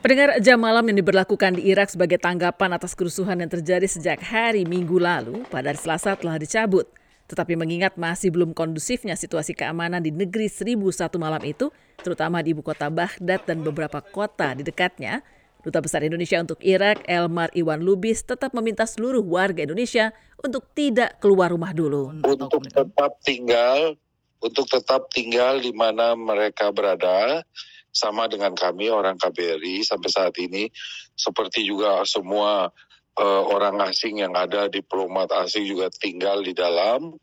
Pendengar jam malam yang diberlakukan di Irak sebagai tanggapan atas kerusuhan yang terjadi sejak hari Minggu lalu pada hari Selasa telah dicabut. Tetapi mengingat masih belum kondusifnya situasi keamanan di negeri 1001 malam itu, terutama di ibu kota Baghdad dan beberapa kota di dekatnya, Duta Besar Indonesia untuk Irak, Elmar Iwan Lubis, tetap meminta seluruh warga Indonesia untuk tidak keluar rumah dulu. Untuk tetap tinggal, untuk tetap tinggal di mana mereka berada, sama dengan kami orang KBRI sampai saat ini seperti juga semua uh, orang asing yang ada diplomat asing juga tinggal di dalam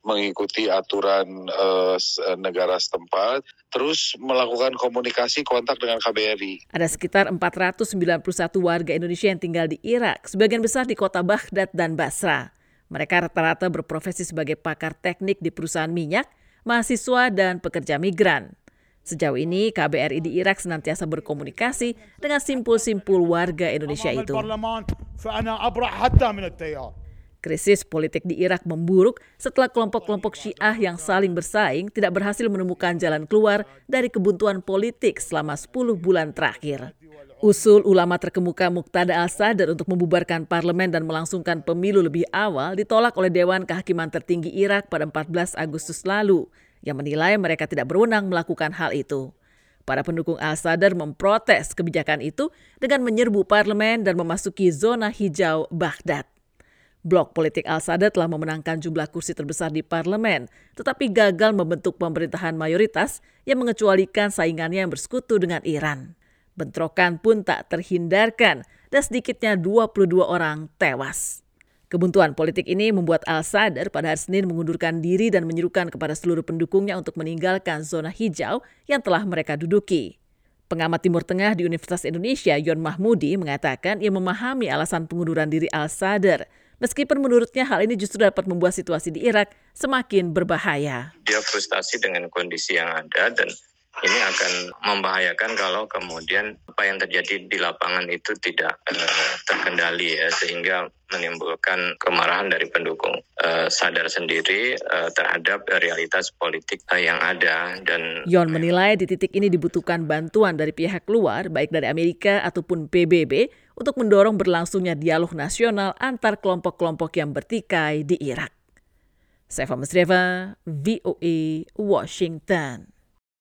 mengikuti aturan uh, negara setempat terus melakukan komunikasi kontak dengan KBRI. Ada sekitar 491 warga Indonesia yang tinggal di Irak, sebagian besar di kota Baghdad dan Basra. Mereka rata-rata berprofesi sebagai pakar teknik di perusahaan minyak, mahasiswa, dan pekerja migran. Sejauh ini, KBRI di Irak senantiasa berkomunikasi dengan simpul-simpul warga Indonesia itu. Krisis politik di Irak memburuk setelah kelompok-kelompok Syiah yang saling bersaing tidak berhasil menemukan jalan keluar dari kebuntuan politik selama 10 bulan terakhir. Usul ulama terkemuka Muqtada al-Sadr untuk membubarkan parlemen dan melangsungkan pemilu lebih awal ditolak oleh Dewan Kehakiman Tertinggi Irak pada 14 Agustus lalu yang menilai mereka tidak berwenang melakukan hal itu. Para pendukung Al-Sadr memprotes kebijakan itu dengan menyerbu parlemen dan memasuki zona hijau Baghdad. Blok politik Al-Sadr telah memenangkan jumlah kursi terbesar di parlemen, tetapi gagal membentuk pemerintahan mayoritas yang mengecualikan saingannya yang bersekutu dengan Iran. Bentrokan pun tak terhindarkan dan sedikitnya 22 orang tewas. Kebuntuan politik ini membuat Al-Sadr pada hari Senin mengundurkan diri dan menyerukan kepada seluruh pendukungnya untuk meninggalkan zona hijau yang telah mereka duduki. Pengamat Timur Tengah di Universitas Indonesia, Yon Mahmudi, mengatakan ia memahami alasan pengunduran diri Al-Sadr. Meskipun menurutnya hal ini justru dapat membuat situasi di Irak semakin berbahaya. Dia frustasi dengan kondisi yang ada dan ini akan membahayakan kalau kemudian apa yang terjadi di lapangan itu tidak uh, terkendali ya sehingga menimbulkan kemarahan dari pendukung uh, sadar sendiri uh, terhadap realitas politik uh, yang ada dan Yon menilai di titik ini dibutuhkan bantuan dari pihak luar baik dari Amerika ataupun PBB untuk mendorong berlangsungnya dialog nasional antar kelompok-kelompok yang bertikai di Irak. Saya Musreva, VOA, Washington.